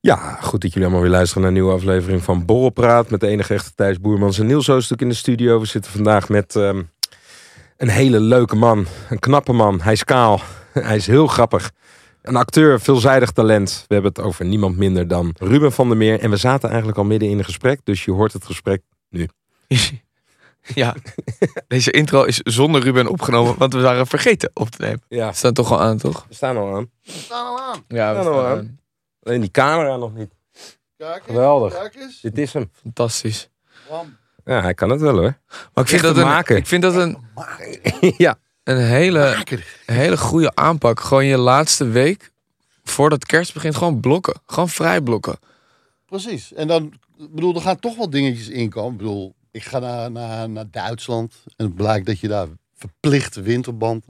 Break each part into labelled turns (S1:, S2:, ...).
S1: Ja, goed dat jullie allemaal weer luisteren naar een nieuwe aflevering van Borrelpraat. Met de enige echte Thijs Boermans en Niels Oostuk in de studio. We zitten vandaag met ehm, een hele leuke man. Een knappe man. Hij is kaal. Hij is heel grappig. Een acteur, veelzijdig talent. We hebben het over niemand minder dan Ruben van der Meer. En we zaten eigenlijk al midden in een gesprek. Dus je hoort het gesprek nu.
S2: Ja, deze intro is zonder Ruben opgenomen, want we waren vergeten op te nemen.
S1: Ja,
S2: We staan toch al aan, toch?
S1: we staan al aan.
S3: staan al aan.
S2: Ja,
S1: we staan aan. Alleen die camera nog niet.
S3: Kijk eens.
S1: Geweldig.
S3: Kijk eens.
S1: Dit is hem.
S2: Fantastisch.
S3: Bam.
S1: Ja, hij kan het wel hoor.
S2: Maar ik vind,
S1: Echt
S2: dat een,
S1: maken.
S2: ik vind dat een,
S1: ja.
S2: een hele, een hele goede aanpak. Gewoon je laatste week, voordat kerst begint, gewoon blokken. Gewoon vrij blokken.
S3: Precies. En dan, ik bedoel, er gaan toch wel dingetjes inkomen. Ik bedoel, ik ga naar, naar, naar Duitsland en het blijkt dat je daar verplicht winterband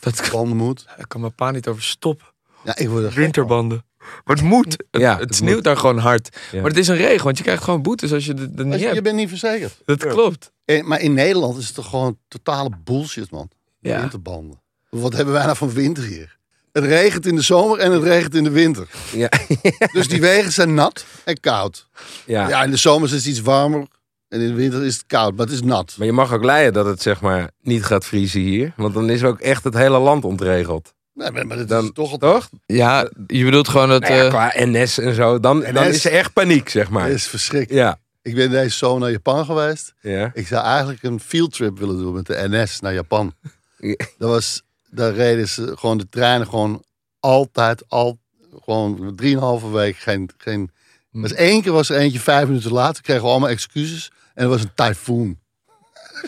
S2: Dat-
S3: banden moet.
S2: Daar kan mijn pa niet over stoppen.
S3: Ja, ik word er.
S2: Winterbanden. Maar het moet. Het,
S1: Ja,
S2: het sneeuwt
S1: moet.
S2: daar gewoon hard.
S1: Ja.
S2: Maar het is een regel, want je krijgt gewoon boetes als je het
S3: Als
S2: niet
S3: je, bent niet verzekerd.
S2: Dat klopt.
S3: En, maar in Nederland is het toch gewoon totale bullshit, man.
S2: Ja.
S3: Winterbanden. Wat hebben wij nou van winter hier? Het regent in de zomer en het regent in de winter.
S1: Ja.
S3: Dus die wegen zijn nat en koud.
S1: ja.
S3: Ja, in de zomer is het iets warmer. En in de winter is het koud, maar het is nat.
S1: Maar je mag ook leiden dat het zeg maar niet gaat vriezen hier. Want dan is ook echt het hele land ontregeld.
S3: Nee, maar, maar dat
S1: Dan,
S3: is toch al
S1: toch?
S2: Ja, je bedoelt gewoon dat...
S1: Nou ja,
S2: eh,
S1: qua NS en zo. Dan, dan is er echt paniek, zeg maar.
S3: Dat is verschrikkelijk.
S1: Ja.
S3: Ik ben deze zomer naar Japan geweest.
S1: Ja.
S3: Ik zou eigenlijk een fieldtrip willen doen met de NS naar Japan.
S1: Ja.
S3: Dat was, daar reden ze gewoon de treinen gewoon altijd, al, gewoon drieënhalve week geen, geen.
S1: Hm.
S3: Dus één keer was er eentje vijf minuten later, kregen we allemaal excuses. En er was een tyfoon.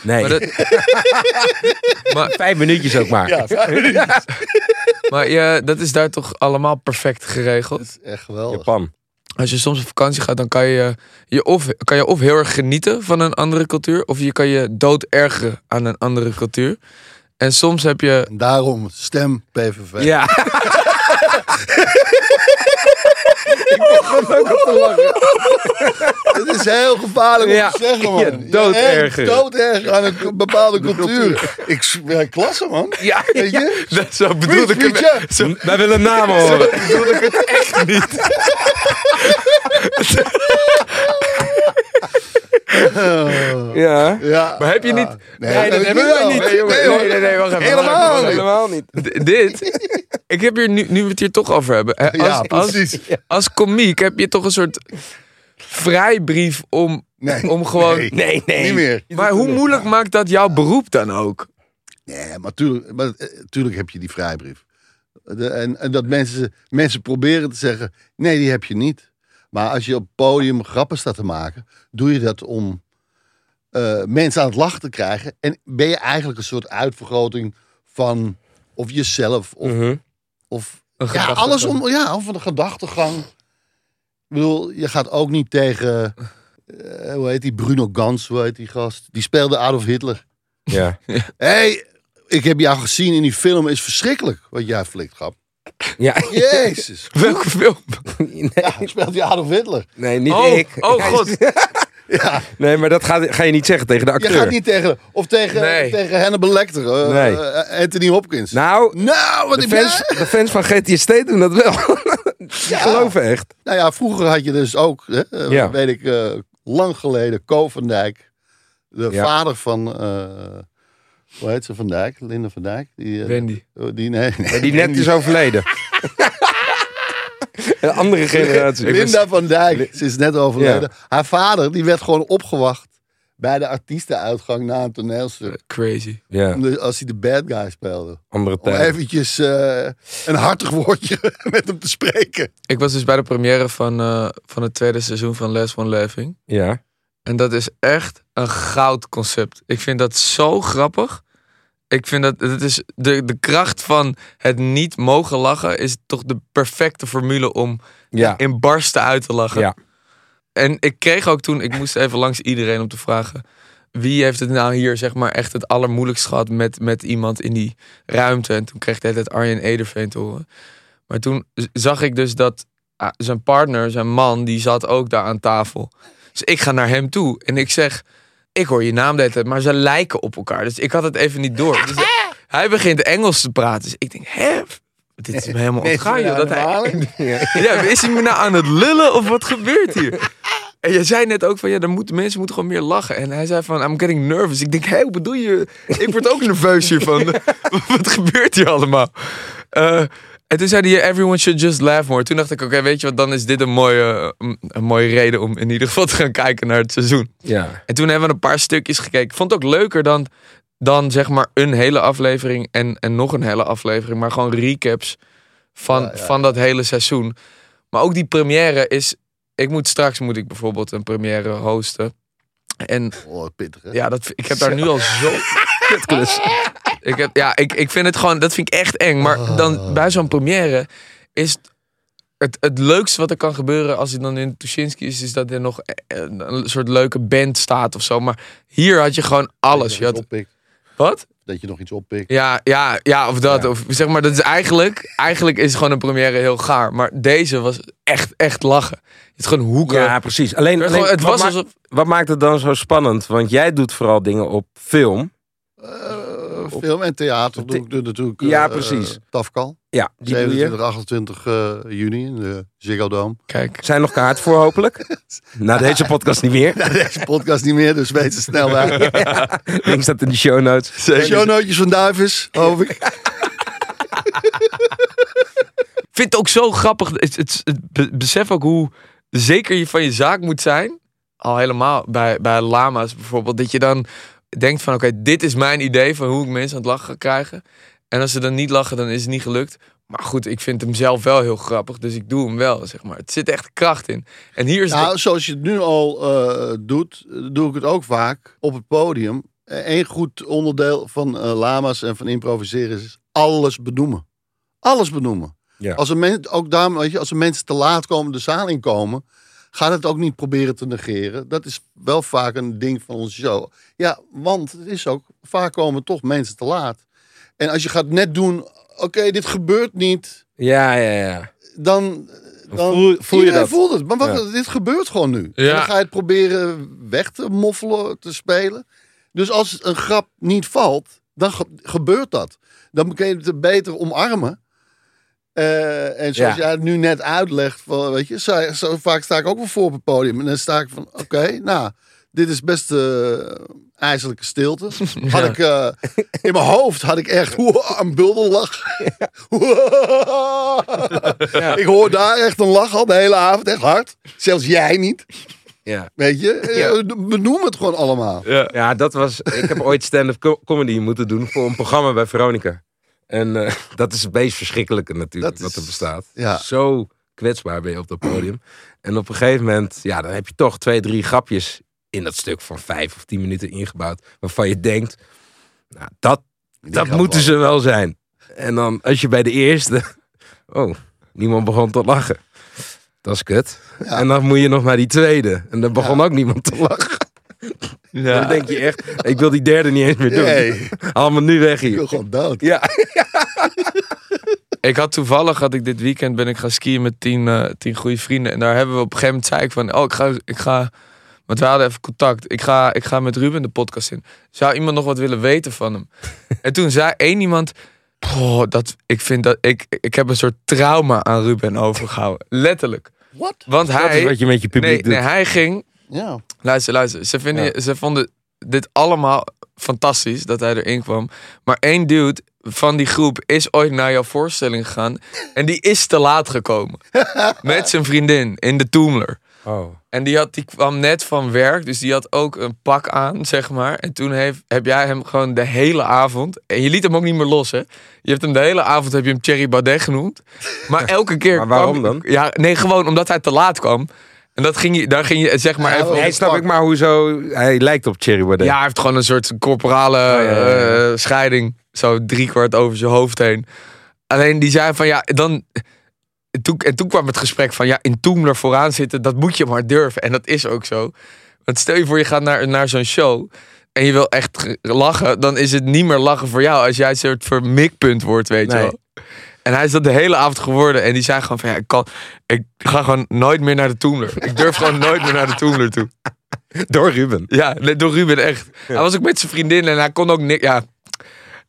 S1: Nee,
S2: maar, dat, maar,
S1: vijf minuutjes ook maar.
S3: Ja, vijf minuten.
S2: maar ja, dat is daar toch allemaal perfect geregeld?
S3: Dat is echt geweldig.
S1: Japan.
S2: Als je soms op vakantie gaat, dan kan je je of, kan je of heel erg genieten van een andere cultuur, of je kan je dood ergeren aan een andere cultuur. En soms heb je.
S3: En daarom stem PVV.
S1: Ja.
S3: Het is heel gevaarlijk
S1: Ja.
S3: om te zeggen, man.
S1: Ja, dood erger.
S3: Dood erger aan een bepaalde cultuur. Ik ja, klasse, man.
S1: Ja,
S3: Weet je?
S2: Dat, zo bedoel ik het. Zo
S1: Wij willen namen horen.
S2: bedoel ik het echt niet.
S1: Ja.
S3: Ja.
S2: Maar heb je niet.
S3: Nee,
S2: Nee, dat hebben wij niet.
S3: Nee, jongen.
S2: Nee, nee, nee, nee, wacht even.
S3: Helemaal
S2: wacht.
S1: Helemaal niet.
S2: D- Dit. Ik heb hier nu, nu we het hier toch over hebben. Als,
S3: Ja,
S2: als,
S3: precies.
S2: als komiek heb je toch een soort vrijbrief om,
S3: Nee.
S2: om gewoon.
S3: Nee.
S1: Nee, nee.
S3: Niet meer.
S2: Maar hoe moeilijk maakt dat jouw beroep dan ook?
S3: Nee, maar tuurlijk, maar, eh, tuurlijk heb je die vrijbrief. De, en, en dat mensen, mensen proberen te zeggen, nee, die heb je niet. Maar als je op het podium grappen staat te maken, doe je dat om eh, mensen aan het lachen te krijgen. En ben je eigenlijk een soort uitvergroting van of jezelf of,
S1: Mhm.
S3: of
S2: Een
S3: ja, alles om, ja, of een gedachtegang. Ik bedoel, je gaat ook niet tegen, eh, hoe heet die, Bruno Gans, hoe heet die gast? Die speelde Adolf Hitler.
S1: Ja.
S3: Hé, hey, ik heb jou gezien in die film, is verschrikkelijk wat jij flikt, grap.
S1: Ja.
S3: Jezus.
S2: Welke film?
S1: Nee,
S3: Ja, speelt die Adolf Hitler.
S1: nee, niet
S2: Oh,
S1: ik.
S2: oh god.
S3: Ja,
S1: Nee, maar dat ga, ga je niet zeggen tegen de
S3: je
S1: acteur.
S3: gaat niet tegen, of tegen,
S2: Nee.
S3: tegen Hannibal Lecter,
S1: Nee.
S3: eh, Anthony Hopkins.
S1: Nou,
S3: nou, wat
S1: de fans, de fans van GTST doen dat wel. Die geloven echt.
S3: Nou ja, vroeger had je dus ook, hè, eh,
S1: Ja.
S3: weet ik, eh, lang geleden, Ko van Dijk. De
S1: Ja.
S3: vader van, eh, hoe heet ze van Dijk? Linda van Dijk. Die, eh,
S2: Wendy.
S3: Die, nee, nee,
S1: Die net is overleden. Een andere generatie.
S3: Linda van Dijk, ze is net overleden. Haar vader, die werd gewoon opgewacht bij de artiestenuitgang na een toneelstuk.
S2: Crazy.
S1: Ja,
S3: Als hij de bad guy speelde.
S1: andere
S3: Om eventjes eh, een hartig woordje met hem te spreken.
S2: Ik was dus bij de première van, eh, van het tweede seizoen van Les One Laughing.
S1: Ja.
S2: En dat is echt een goud concept. Ik vind dat zo grappig. Ik vind dat het is de, de kracht van het niet mogen lachen is toch de perfecte formule om
S1: Ja.
S2: in barsten uit te lachen.
S1: Ja.
S2: en ik kreeg ook toen, ik moest even langs iedereen om te vragen. Wie heeft het nou hier zeg maar echt het allermoeilijkst gehad met, met iemand in die ruimte? En toen kreeg ik het Arjen Ederveen te horen. Maar toen zag ik dus dat ah, zijn partner, zijn man, die zat ook daar aan tafel. Dus ik ga naar hem toe en ik zeg, ik hoor je naam de hele tijd, maar ze lijken op elkaar. Dus ik had het even niet door. Dus hij begint Engels te praten. Dus ik denk, hè? Dit is me helemaal ontgaan, joh. Dat hij, ja, is hij me nou aan het lullen of wat gebeurt hier? En je zei net ook van, ja, dan moeten, mensen moeten gewoon meer lachen. En hij zei van, I'm getting nervous. Ik denk, hé, hoe bedoel je? Ik word ook nerveus hiervan. wat gebeurt hier allemaal? Eh, en toen zei hij, everyone should just laugh more. Toen dacht ik, oké, weet je wat, dan is dit een mooie, een, een mooie reden om in ieder geval te gaan kijken naar het seizoen.
S1: Ja.
S2: En toen hebben we een paar stukjes gekeken. Ik vond het ook leuker dan, dan zeg maar een hele aflevering en, en nog een hele aflevering. Maar gewoon recaps van,
S3: Ja, ja.
S2: van dat hele seizoen. Maar ook die première is... Ik moet straks moet ik bijvoorbeeld een première hosten. En
S3: Oh, pittig, hè?
S2: ja, dat, ik heb daar nu al zo... Ik heb, ja, ik, ik vind het gewoon... Dat vind ik echt eng. Maar
S3: Ah.
S2: dan bij zo'n première is... het- Het, het leukste wat er kan gebeuren als hij dan in Tuschinski is, is dat er nog een, een soort leuke band staat of zo. Maar hier had je gewoon alles. Je
S3: Dat je,
S2: had, wat?
S3: dat je nog iets oppikt.
S2: Ja, ja, ja, of dat.
S1: Ja.
S2: Of zeg maar, dat is eigenlijk, eigenlijk is gewoon een première heel gaar. Maar deze was echt, echt lachen. Het is gewoon hoeken.
S1: Ja, precies. Alleen,
S2: het
S1: wat,
S2: was
S1: ma-
S2: alsof...
S1: wat maakt het dan zo spannend? Want jij doet vooral dingen op film.
S3: Film en theater doe ik doe natuurlijk.
S1: Ja,
S3: eh,
S1: precies.
S3: Tafkal.
S1: Ja, die doe je.
S3: 27, 28 eh, juni in de Ziggo Dome.
S2: Kijk.
S1: Zijn nog kaart voor hopelijk? Na deze podcast niet meer.
S3: Deze podcast niet meer, dus weet ze snel bij.
S1: Link staat in de show notes.
S3: Shownootjes van Duivis, hoop ik.
S2: Ik vind het ook zo grappig. Het, het, het be- besef ook hoe zeker je van je zaak moet zijn. Al helemaal bij, bij lama's bijvoorbeeld. Dat je dan denkt van oké, dit is mijn idee van hoe ik mensen aan het lachen ga krijgen. En als ze dan niet lachen, dan is het niet gelukt. Maar goed, ik vind hem zelf wel heel grappig. Dus ik doe hem wel, zeg maar. Het zit echt kracht in. En hier is
S3: Nou, zoals je het nu al eh, doet, doe ik het ook vaak op het podium. Eén goed onderdeel van eh, lama's en van improviseren is alles benoemen. Alles benoemen.
S1: Ja.
S3: Als, er men, ook daar, weet je, als er mensen te laat komen, de zaal inkomen, ga het ook niet proberen te negeren. Dat is wel vaak een ding van onze show. Ja, want het is ook, vaak komen toch mensen te laat. En als je gaat net doen, oké, dit gebeurt niet,
S1: Ja, ja, ja.
S3: dan, dan
S1: voel- voel je
S3: iedereen
S1: dat?
S3: voelt het. Maar wacht,
S1: Ja.
S3: dit gebeurt gewoon nu.
S2: Ja.
S3: En dan ga je het proberen weg te moffelen, te spelen. Dus als een grap niet valt, dan ge- gebeurt dat. Dan kun je het beter omarmen. Eh, en zoals
S1: Ja.
S3: jij het nu net uitlegt, van, weet je, zo, zo vaak sta ik ook wel voor op het podium. En dan sta ik van, oké, nou, dit is best eh ijzerlijke stilte. Had ik, eh, in mijn hoofd had ik echt een buldellach. Ik hoor daar echt een lach al de hele avond, echt hard. Zelfs jij niet,
S1: ja.
S3: weet je. Benoem het gewoon allemaal.
S2: Ja.
S1: Ja, dat was. Ik heb ooit stand-up co- comedy moeten doen voor een programma bij Veronica. En eh, dat is het meest verschrikkelijke natuurlijk
S3: Dat
S1: wat er bestaat.
S3: ja.
S1: Zo kwetsbaar ben je op dat podium. En op een gegeven moment, ja, dan heb je toch twee, drie grapjes in dat stuk van vijf of tien minuten ingebouwd. Waarvan je denkt, nou, dat,
S3: Die
S1: dat moeten ze wel zijn. En dan als je bij de eerste, oh, niemand begon te lachen. Dat is kut.
S3: Ja.
S1: En dan moet je nog naar die tweede. En dan begon ook niemand te lachen. Dan denk je echt, ik wil die derde niet eens meer doen.
S3: Nee,
S1: Allemaal nu weg
S3: ik wil
S1: hier.
S3: gewoon dood.
S1: Ja.
S2: Ik had toevallig, had ik dit weekend, ben ik gaan skiën met tien, eh, tien goede vrienden. En daar hebben we op een gegeven moment, zei ik van, oh, ik ga, ik ga, want we hadden even contact. Ik ga, ik ga met Ruben de podcast in. Zou iemand nog wat willen weten van hem? en toen zei één iemand, "Poh, dat, ik vind dat, ik, ik heb een soort trauma aan Ruben overgehouden. Letterlijk.
S3: Wat?
S1: Dat
S2: Want
S1: is
S2: hij,
S1: wat je met je publiek
S2: nee,
S1: doet.
S2: nee, hij ging,
S3: Ja.
S2: Luister, luister. Ze, vinden,
S1: Ja.
S2: ze vonden dit allemaal fantastisch dat hij erin kwam. Maar één dude van die groep is ooit naar jouw voorstelling gegaan. En die is te laat gekomen. Met zijn vriendin in de Toomler.
S1: Oh.
S2: En die, had, die kwam net van werk, dus die had ook een pak aan, zeg maar. En toen heeft, heb jij hem gewoon de hele avond... En je liet hem ook niet meer los, hè? Je hebt hem de hele avond, heb je hem Thierry Baudet genoemd. Maar elke keer
S1: Maar waarom
S2: kwam-
S1: dan?
S2: Ja, nee, gewoon omdat hij te laat kwam. En dat ging je, daar ging je, zeg maar,
S3: Ja,
S2: even...
S3: oh,
S1: Nee, snap ik maar hoezo. Hij lijkt op Cherry Baudet.
S2: Ja, hij heeft gewoon een soort corporale
S1: ja.
S2: eh, scheiding. Zo driekwart over zijn hoofd heen. Alleen die zei van ja, dan. en toen, en toen kwam het gesprek van ja, in Toemler vooraan zitten, dat moet je maar durven. En dat is ook zo. Want stel je voor, je gaat naar, naar zo'n show en je wil echt lachen, dan is het niet meer lachen voor jou als jij een soort vermikpunt wordt, weet
S1: Nee.
S2: je wel. En hij is dat de hele avond geworden en die zei gewoon van ja, ik, kan, ik ga gewoon nooit meer naar de Toemler. Ik durf gewoon nooit meer naar de Toemler toe.
S1: Door Ruben.
S2: Ja, door Ruben echt. Hij was ook met zijn vriendin en hij kon ook niks. Ja,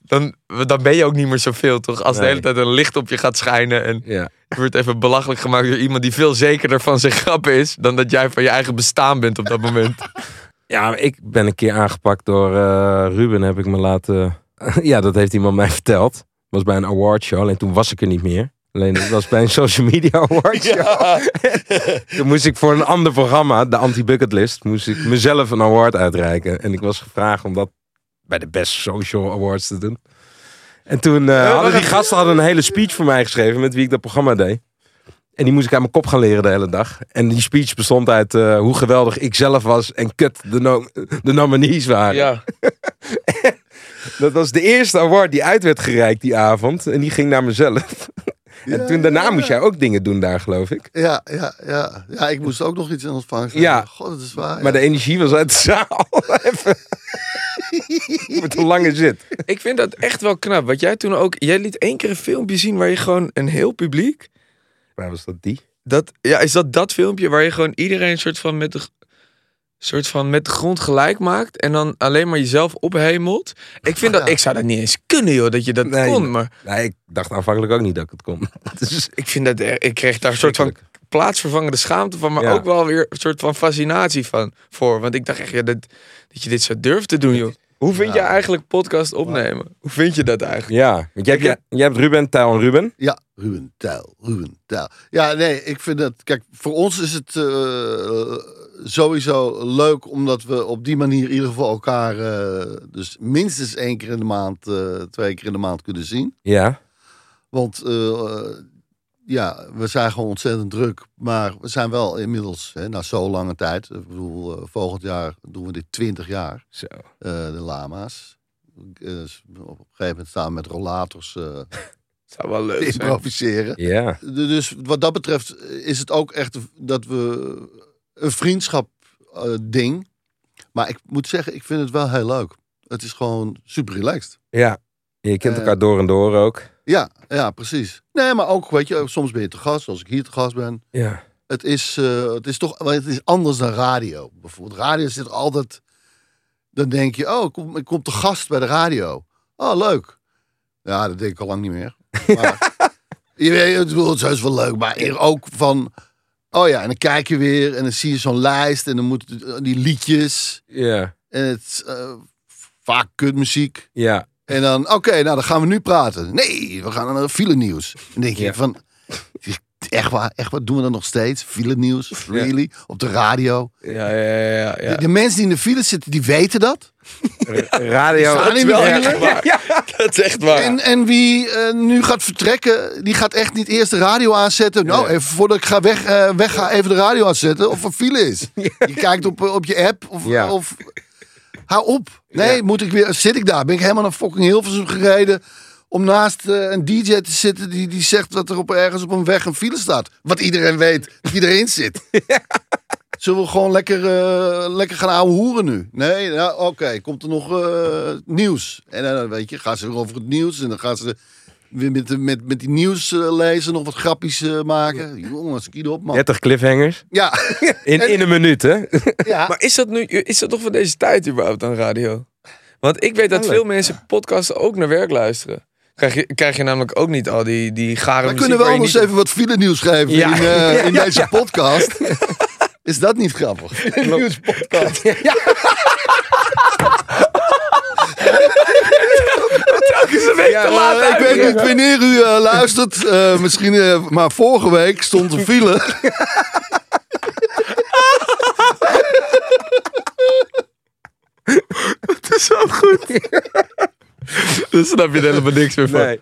S2: dan, dan ben je ook niet meer zoveel, toch? Als de hele tijd een licht op je gaat schijnen en
S1: Ja.
S2: je wordt even belachelijk gemaakt door iemand die veel zekerder van zijn grappen is dan dat jij van je eigen bestaan bent op dat moment.
S1: Ja, ik ben een keer aangepakt door eh, Ruben, heb ik me laten... ja, dat heeft iemand mij verteld. Was bij een awardshow, alleen toen was ik er niet meer. Alleen het was bij een social media awardshow. toen moest ik voor een ander programma, de Anti-Bucket List, moest ik mezelf een award uitreiken. En ik was gevraagd om dat bij de Best Social Awards te doen. En toen eh, hadden die gasten hadden een hele speech voor mij geschreven met wie ik dat programma deed. En die moest ik aan mijn kop gaan leren de hele dag. En die speech bestond uit eh, hoe geweldig ik zelf was en kut de, no- de nominees waren.
S2: Ja.
S1: Dat was de eerste award die uit werd gereikt die avond. En die ging naar mezelf. en toen daarna moest jij ook dingen doen daar, geloof ik.
S3: Ja, ja, ja. Ja, ik moest ook nog iets in ontvangst
S1: Ja.
S3: God, dat is waar.
S1: Maar
S3: ja.
S1: de energie was uit de zaal. Even. Met een lange zit.
S2: Ik vind dat echt wel knap. Wat jij toen ook. Jij liet één keer een filmpje zien waar je gewoon een heel publiek.
S1: Waar was dat die?
S2: Dat, ja, is dat dat filmpje waar je gewoon iedereen een soort van met de, soort van met de grond gelijk maakt en dan alleen maar jezelf ophemelt? Ik vind dat
S3: Ja.
S2: ik zou dat niet eens kunnen, joh, dat je dat
S1: Nee.
S2: kon. Maar
S1: Nee, ik dacht aanvankelijk ook niet dat ik het kon. Dus,
S2: ik vind dat ik kreeg daar een soort van plaatsvervangende schaamte van, maar
S1: Ja.
S2: ook wel weer een soort van fascinatie van voor. Want ik dacht echt, ja, dat, dat je dit zou durven te doen, joh. Hoe vind
S3: Ja.
S2: je eigenlijk podcast opnemen? Hoe vind je dat eigenlijk?
S1: ja, want jij, hebt, jij hebt Ruben, Tijl en Ruben.
S3: Ja, Ruben Tijl, Ruben Tijl. Ja, nee, ik vind dat... Kijk, voor ons is het eh, sowieso leuk... omdat we op die manier in ieder geval elkaar... eh, dus minstens één keer in de maand, eh, twee keer in de maand kunnen zien.
S1: Ja.
S3: Want eh, ja, we zijn gewoon ontzettend druk. Maar we zijn wel inmiddels, hè, na zo'n lange tijd... Ik bedoel, volgend jaar doen we dit 20 jaar,
S1: Zo.
S3: de lama's. Eh, op een gegeven moment staan we met rollators
S2: Zou wel leuk
S3: improviseren.
S1: Ja.
S3: Du- Dus wat dat betreft is het ook echt dat we een vriendschap eh, ding. Maar ik moet zeggen, ik vind het wel heel leuk. Het is gewoon super relaxed.
S1: Ja. Je kent
S3: Eh,
S1: elkaar door en door ook.
S3: Ja, ja, precies. Nee, maar ook, weet je, soms ben je te gast, zoals ik hier te gast ben.
S1: Ja.
S3: Het is, eh, het is toch het is anders dan radio. Bijvoorbeeld, radio zit altijd. Dan denk je, oh, ik kom, ik kom te gast bij de radio. Oh, leuk. Ja, dat denk ik al lang niet meer. Maar, je weet, het is wel leuk, maar ook van. Oh ja, en dan kijk je weer en dan zie je zo'n lijst en dan moeten die liedjes.
S1: Ja.
S3: En het is eh, vaak kutmuziek.
S1: Ja.
S3: En dan, oké, nou dan gaan we nu praten. Nee, we gaan naar file nieuws. En dan denk je
S1: Ja.
S3: van, echt waar, echt waar, doen we dat nog steeds? File nieuws, really? Op de radio.
S2: Ja, ja, ja, ja. ja.
S3: De, de mensen die in de file zitten, die weten dat.
S1: Radio.
S3: Staan in de
S2: wel
S3: file.
S2: echt waar. Dat is echt waar.
S3: En, en wie eh, nu gaat vertrekken, die gaat echt niet eerst de radio aanzetten. Nou, even voordat ik ga weg, eh, weg ga, even de radio aanzetten of er file is. Je kijkt op, op je app of,
S1: Ja.
S3: of hou op. Nee, moet ik weer, zit ik daar? Ben ik helemaal naar fucking Hilversum gereden om naast eh, een DJ te zitten die, die zegt dat er op ergens op een weg een file staat. Wat iedereen weet, dat iedereen zit. Zullen we gewoon lekker, eh, lekker gaan ouwe hoeren nu? Nee, nou, oké, komt er nog eh, nieuws? En dan weet je, gaan ze weer over het nieuws en dan gaan ze weer met, met, met die nieuws eh, lezen nog wat grappies maken. Jongens, kiet op man.
S1: 30 cliffhangers.
S3: Ja,
S1: In, in een minuut, hè?
S3: ja.
S2: Maar is dat nu, is dat toch van deze tijd überhaupt aan radio? Want ik weet dat veel mensen podcasten ook naar werk luisteren. Krijg je, krijg je namelijk ook niet al die, die gare
S3: We kunnen wel eens
S2: niet-
S3: even wat file nieuws geven
S1: Ja.
S3: in,
S1: Ja,
S3: in
S1: ja,
S3: deze
S1: ja.
S3: podcast. Is dat niet grappig? Een nieuwspodcast.
S2: Een week te laat
S3: ik weet niet wanneer u eh, luistert. eh, misschien, eh, maar vorige week stond er file.
S2: Het is zo goed. Dan snap je er helemaal niks meer van.
S1: Nee.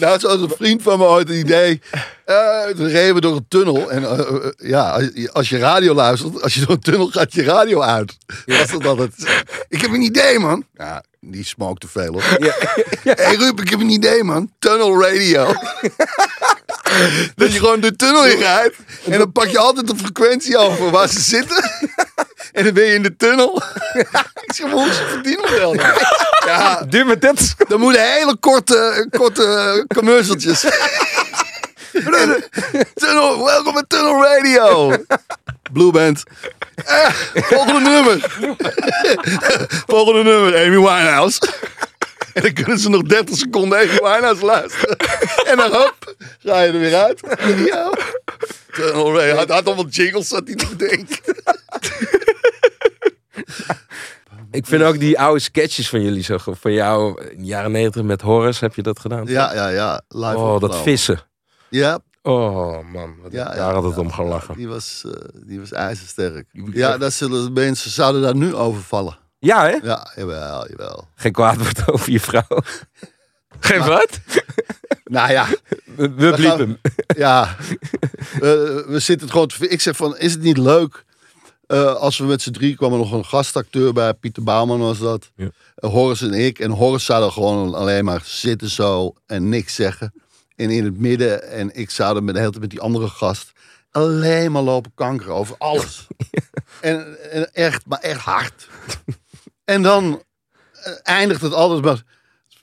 S3: nou, zo had een vriend van me ooit een idee. Eh toen reden we door een tunnel. En eh, eh, ja, als je- radio luistert, als je door een tunnel gaat je radio uit. Was dat altijd. Ik heb een idee, man. Ja, die smoke te veel, hoor.
S1: Ja.
S3: Hé hey, Ruud, ik heb een idee, man. Tunnel radio. dat je gewoon de tunnel in rijdt. En dan pak je altijd de frequentie over waar ze zitten. En dan ben je in de tunnel. Ik zeg, hoe is het verdienmodel nou? Ja,
S1: Duur met 30 seconden.
S3: dan moeten hele korte, korte commercialtjes. Tunnel, welkom bij Tunnel Radio. Blue Band. Eh, volgende nummer. volgende nummer, Amy Winehouse. En dan kunnen ze nog 30 seconden Amy Winehouse luisteren. En dan hop, ga je er weer uit. Ja. Tunnel Radio. Hij had allemaal jingles, zat hij te denken.
S1: Ik vind ook die oude sketches van jullie zo goed. Van jou, in de jaren 90 met Horace, heb je dat gedaan?
S3: Ja, ja, ja. Live
S1: Oh, dat vissen.
S3: Ja,
S1: Oh man, wat
S3: Ja,
S1: daar
S3: ja,
S1: had het
S3: ja.
S1: om gelachen.
S3: Die was, eh, die was ijzersterk. Ja, dat zullen mensen zouden daar nu over vallen.
S1: Ja hè?
S3: Ja, jawel, jawel.
S1: Geen kwaad woord over je vrouw.
S2: Geen wat?
S3: Nou ja,
S1: We, we bliepen.
S3: ja. we, we zitten gewoon. te- Ik zeg van, is het niet leuk eh, als we met z'n drie kwam er nog een gastacteur bij, Pieter Bouwman was dat.
S1: Ja.
S3: Eh, Horace en ik. En Horace zou dan gewoon alleen maar zitten zo en niks zeggen. En in het midden, en ik zou dan met de hele tijd met die andere gast alleen maar lopen kankeren over alles. En, en echt, maar echt hard. En dan eh, eindigt het altijd maar.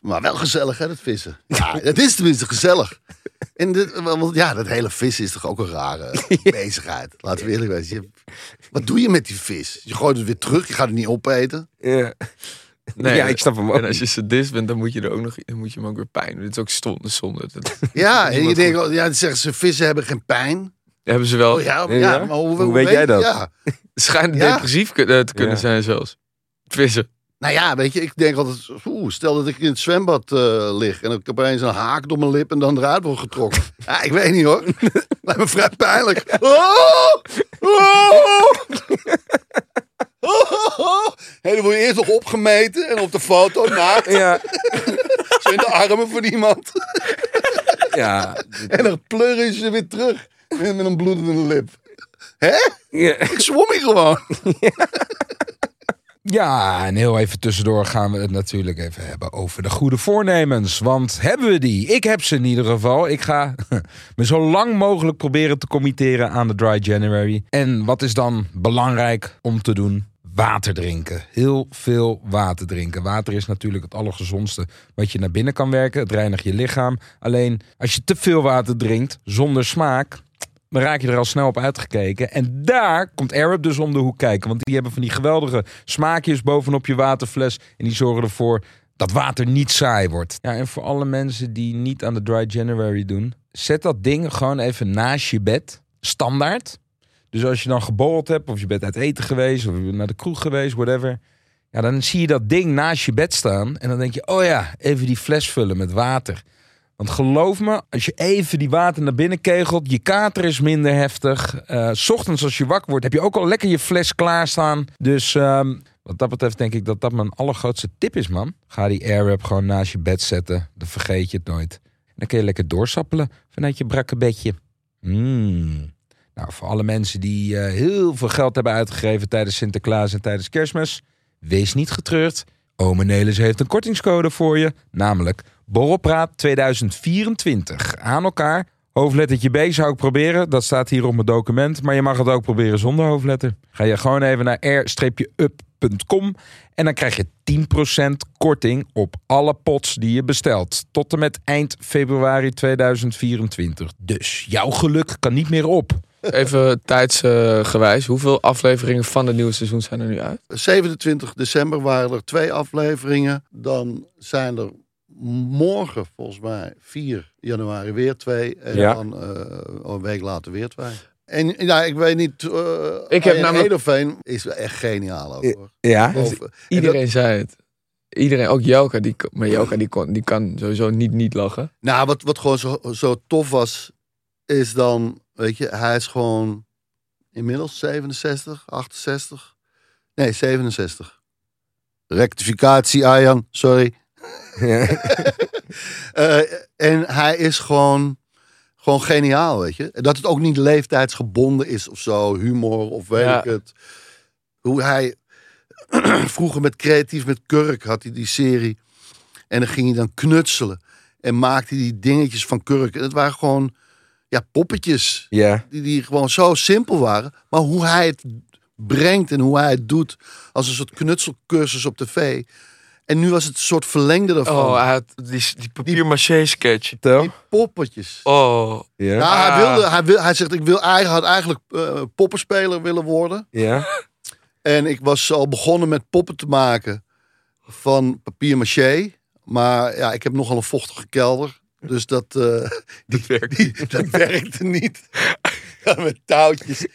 S3: Maar wel gezellig, hè, dat vissen. Ja, het is tenminste gezellig. En dit, want ja, dat hele vissen is toch ook een rare bezigheid. Laten we eerlijk zijn. Wat doe je met die vis? Je gooit het weer terug, je gaat het niet opeten.
S1: Ja.
S2: Nee,
S1: ja, ik snap hem ook.
S2: En als je sadist bent, dan moet je er ook nog, dan moet je hem ook weer pijn doen. Dit is ook stonde zonde. Dat
S3: Ja, en je denkt, wel, ja, dan zeggen ze vissen hebben geen pijn.
S2: hebben ze wel.
S3: Oh ja, ja,
S1: Ja?
S3: maar hoe,
S1: Hoe weet jij dat?
S3: Ja.
S2: Schijnt
S3: Ja.
S2: depressief eh, te kunnen
S1: Ja.
S2: zijn zelfs. Vissen.
S3: Nou ja, weet je, ik denk altijd, oeh, stel dat ik in het zwembad eh, lig en ik heb opeens een haak door mijn lip en dan eruit word getrokken. Ja, ik weet niet hoor. Lijkt me vrij pijnlijk. Oh! Oh! En dan word je eerst nog opgemeten en op de foto naakt.
S1: Ja,
S3: Zo in de armen van iemand.
S1: ja,
S3: En dan pleuren ze weer terug. Met met een bloedende lip. Hè?
S1: ja.
S3: Ik zwom hier gewoon.
S4: Ja, en heel even tussendoor gaan we het natuurlijk even hebben over de goede voornemens. Want hebben we die? Ik heb ze in ieder geval. Ik ga me zo lang mogelijk proberen te committeren aan de Dry January. En wat is dan belangrijk om te doen? Water drinken. Heel veel water drinken. Water is natuurlijk het allergezondste wat je naar binnen kan werken. Het reinigt je lichaam. Alleen als je te veel water drinkt zonder smaak, dan raak je er al snel op uitgekeken. En daar komt Arab dus om de hoek kijken. Want die hebben van die geweldige smaakjes bovenop je waterfles. En die zorgen ervoor dat water niet saai wordt. Ja, en voor alle mensen die niet aan de Dry January doen... zet dat ding gewoon even naast je bed. Standaard. Dus als je dan geborreld hebt, of je bent uit eten geweest... of je bent naar de kroeg geweest, whatever... Ja, dan zie je dat ding naast je bed staan. En dan denk je, oh ja, even die fles vullen met water. Want geloof me, als je even die water naar binnen kegelt, je kater is minder heftig. S ochtends als je wakker wordt, heb je ook al lekker je fles klaarstaan. Dus ehm, wat dat betreft denk ik dat dat mijn allergrootste tip is, man. Ga die airwrap gewoon naast je bed zetten. Dan vergeet je het nooit. En dan kun je lekker doorsappelen vanuit je brakke bedje. Mm. Nou, voor alle mensen die eh, heel veel geld hebben uitgegeven tijdens Sinterklaas en tijdens Kerstmis, wees niet getreurd. Ome Nelis heeft een kortingscode voor je, namelijk Borrelpraat 2024. Aan elkaar. Hoofdlettertje B zou ik proberen. Dat staat hier op mijn document. Maar je mag het ook proberen zonder hoofdletter. Ga je gewoon even naar r-up.com. En dan krijg je 10% korting op alle pots die je bestelt. Tot en met eind februari 2024. Dus jouw geluk kan niet meer op.
S2: Even tijdsgewijs. hoeveel afleveringen van het nieuwe seizoen zijn er nu uit?
S3: 27 december waren er twee afleveringen. Dan zijn er morgen volgens mij 4 januari weer twee. En
S1: Ja.
S3: dan eh, een week later weer twee. En ja, ik weet niet. eh
S2: Ik heb namelijk-
S3: is echt geniaal ook, hoor.
S1: Ja,
S2: Iedereen zei het. Iedereen, ook Jelka, die, maar Jelka die, kon, die kan sowieso niet niet lachen.
S3: Nou, wat, wat gewoon zo, zo tof was, is dan, weet je, hij is gewoon inmiddels 67, 68. Nee, 67. Rectificatie, Arjan, sorry. Eh, en hij is gewoon, gewoon geniaal, weet je. Dat het ook niet leeftijdsgebonden is of zo, humor of weet
S2: Ja.
S3: ik het. Hoe hij vroeger met Creatief met Kurk had hij die serie. En dan ging hij dan knutselen. En maakte hij die dingetjes van Kurk. En het waren gewoon, ja, poppetjes.
S1: Ja.
S3: Die, die gewoon zo simpel waren. Maar hoe hij het brengt en hoe hij het doet. Als een soort knutselcursus op tv. En nu was het een soort verlengde daarvan.
S2: Oh, hij had die, die papier-maché sketch.
S3: Die poppetjes.
S2: Oh,
S1: Ja.
S3: Ja, hij,
S2: Ah.
S3: wilde, hij, wil, hij zegt, ik wil, hij had eigenlijk eh, poppenspeler willen worden.
S1: Ja.
S3: En ik was al begonnen met poppen te maken van papier maché. Maar ja, ik heb nogal een vochtige kelder. Dus dat, eh,
S2: dat werkt.
S3: die, dat werkte niet. Ja, met touwtjes.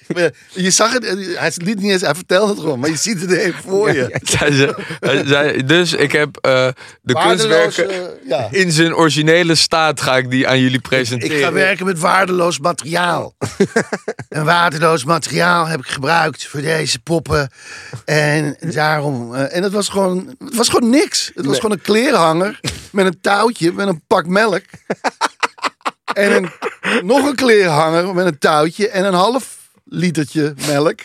S3: Je zag het, hij liet niet eens, hij vertelde het gewoon, maar je ziet het even voor je.
S2: Dus ik heb eh, de kunstwerken
S3: eh, ja.
S2: in zijn originele staat ga ik die aan jullie presenteren.
S3: Ik ga werken met waardeloos materiaal. en waardeloos materiaal heb ik gebruikt voor deze poppen. En daarom. eh, en het was gewoon, het was gewoon niks. Het was gewoon een kleerhanger met een touwtje, met een pak melk. En een, nog een kleerhanger met een touwtje en een half litertje melk.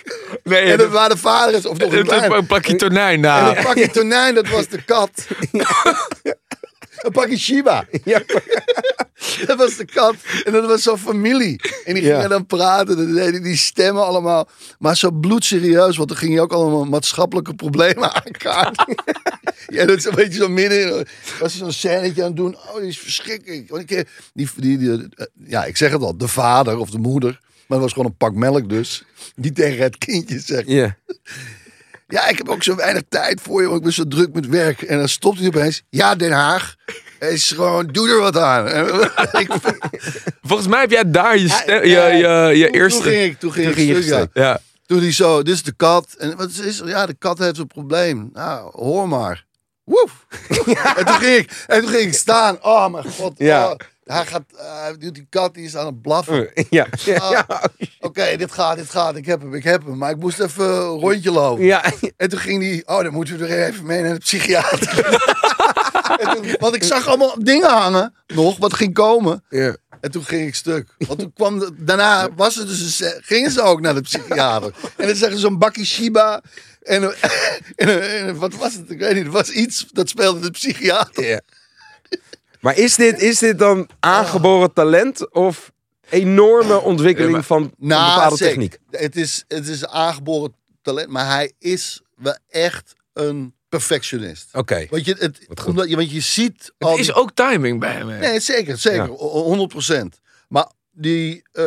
S2: Nee,
S3: En dat waren de vaders, of nog een
S2: een,
S3: klein.
S2: een plakje tonijn
S3: En
S2: na.
S3: een pakje tonijn, dat was de kat. een pakje Shiba. Dat was de kat. En dat was zo'n familie. En die gingen
S1: Ja.
S3: dan praten. En deden die stemmen allemaal. Maar zo bloedserieus. Want dan ging je ook allemaal maatschappelijke problemen aankaarten. ja, dat is een beetje zo midden. Was zo'n scènetje aan het doen. Oh, die is verschrikkelijk. Want ik, eh, die, die, die, eh, ja, ik zeg het al. De vader of de moeder. Maar het was gewoon een pak melk dus. Die tegen het kindje zegt.
S1: Ja.
S3: Ja, ik heb ook zo weinig tijd voor je, want ik ben zo druk met werk. En dan stopt hij opeens. Ja, Den Haag. Is gewoon, doe er wat aan.
S2: Volgens mij heb jij daar je, stem- je, eerste...
S3: Toen ging ik, toen ging ik
S1: ging
S3: stuk, ja. Toen hij zo, dit is de kat. En wat is? Ja, de kat heeft een probleem. Nou, hoor maar. Woef. en, toen ging ik, en toen ging ik staan. Oh mijn god.
S1: Ja.
S3: oh, hij gaat, hij die kat, die is aan het blaffen.
S1: Ja.
S3: Ah, Oké, dit gaat, dit gaat. Ik heb hem, ik heb hem. Maar ik moest even een rondje lopen.
S1: Ja.
S3: En toen ging die, oh, dan moeten we er even mee naar de psychiater. Toen- want ik zag allemaal dingen hangen, nog, wat ging komen.
S1: Ja.
S3: En toen ging ik stuk. Want toen kwam, de- daarna was het dus gingen ze ook naar de psychiater. En dan zeggen ze zo'n bakkie Shiba. En, en, en wat was het? Ik weet niet. Het was iets dat speelde de psychiater.
S1: Ja. Maar is dit, is dit dan aangeboren talent of enorme ontwikkeling
S2: Ja, maar-
S1: van
S3: Nou,
S1: bepaalde techniek?
S3: Het is, het is aangeboren talent, maar hij is wel echt een perfectionist.
S1: Oké.
S3: Want je, het, omdat je, want je ziet al
S2: Er
S3: die-
S2: is ook timing bij hem. hè?
S3: Nee, zeker, zeker.
S1: Ja.
S3: o- 100%. Maar die, eh,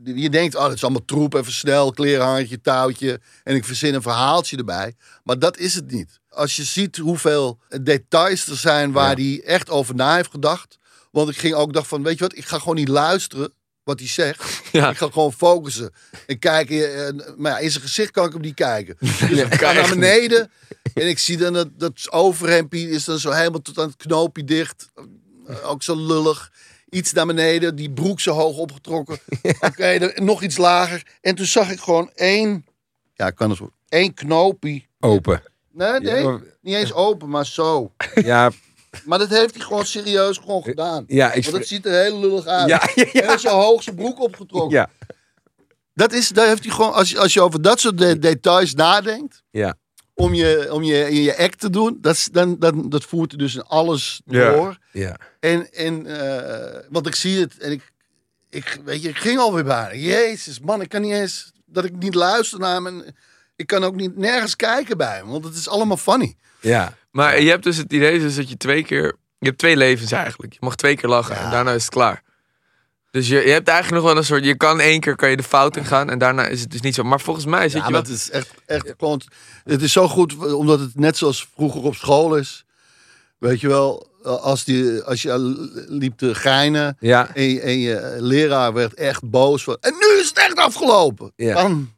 S3: die- je denkt, oh, het is allemaal troep, even snel, klerenhangertje, touwtje. En ik verzin een verhaaltje erbij. Maar dat is het niet. Als je ziet hoeveel details er zijn waar
S1: Ja.
S3: hij echt over na heeft gedacht. Want ik ging ook dacht van, weet je wat, ik ga gewoon niet luisteren wat hij zegt.
S2: Ja.
S3: Ik ga gewoon focussen. En kijken, eh, maar ja, in zijn gezicht kan ik hem niet kijken. Dus ik ga naar beneden. En ik zie dan dat, dat overhempie is dan zo helemaal tot aan het knoopje dicht. Eh, Ook zo lullig. Iets naar beneden, die broek zo hoog opgetrokken. Oké, nog iets lager. En toen zag ik gewoon één, ja, ik kan het zo, één knoopje.
S1: Open.
S3: Nee, nee, niet eens open, maar zo.
S1: Ja,
S3: Maar dat heeft hij gewoon serieus gewoon gedaan.
S1: ja, ik...
S3: Want het ziet er heel lullig uit.
S1: Ja, ja, ja.
S3: Zo hoog zijn broek opgetrokken.
S1: Ja,
S3: Dat is, daar heeft hij gewoon, als je, als je over dat soort de- details nadenkt,
S1: ja.
S3: om je, om je, in je act te doen, dat, is- dan, dat voert hij dus in alles door.
S1: ja.
S3: En, en eh, want ik zie het en ik, ik, weet je, ik ging alweer bijna. Jezus, man, ik kan niet eens, dat ik niet luister naar hem. En ik kan ook niet nergens kijken bij hem, want het is allemaal funny.
S1: ja.
S2: Maar je hebt dus het idee dus dat je twee keer... Je hebt twee levens eigenlijk. Je mag twee keer lachen en daarna is het klaar. Dus je, je hebt eigenlijk nog wel een soort... Je kan één keer kan je de fout in gaan en daarna is het dus niet zo. Maar volgens mij zit
S3: Ja,
S2: je
S3: maar
S2: wel...
S3: het is echt, echt gewoon, het is zo goed, omdat het net zoals vroeger op school is. Weet je wel, als, die, als je liep te geinen
S1: Ja,
S3: en je, en je leraar werd echt boos. Van, en nu is het echt afgelopen.
S1: Ja.
S3: Dan,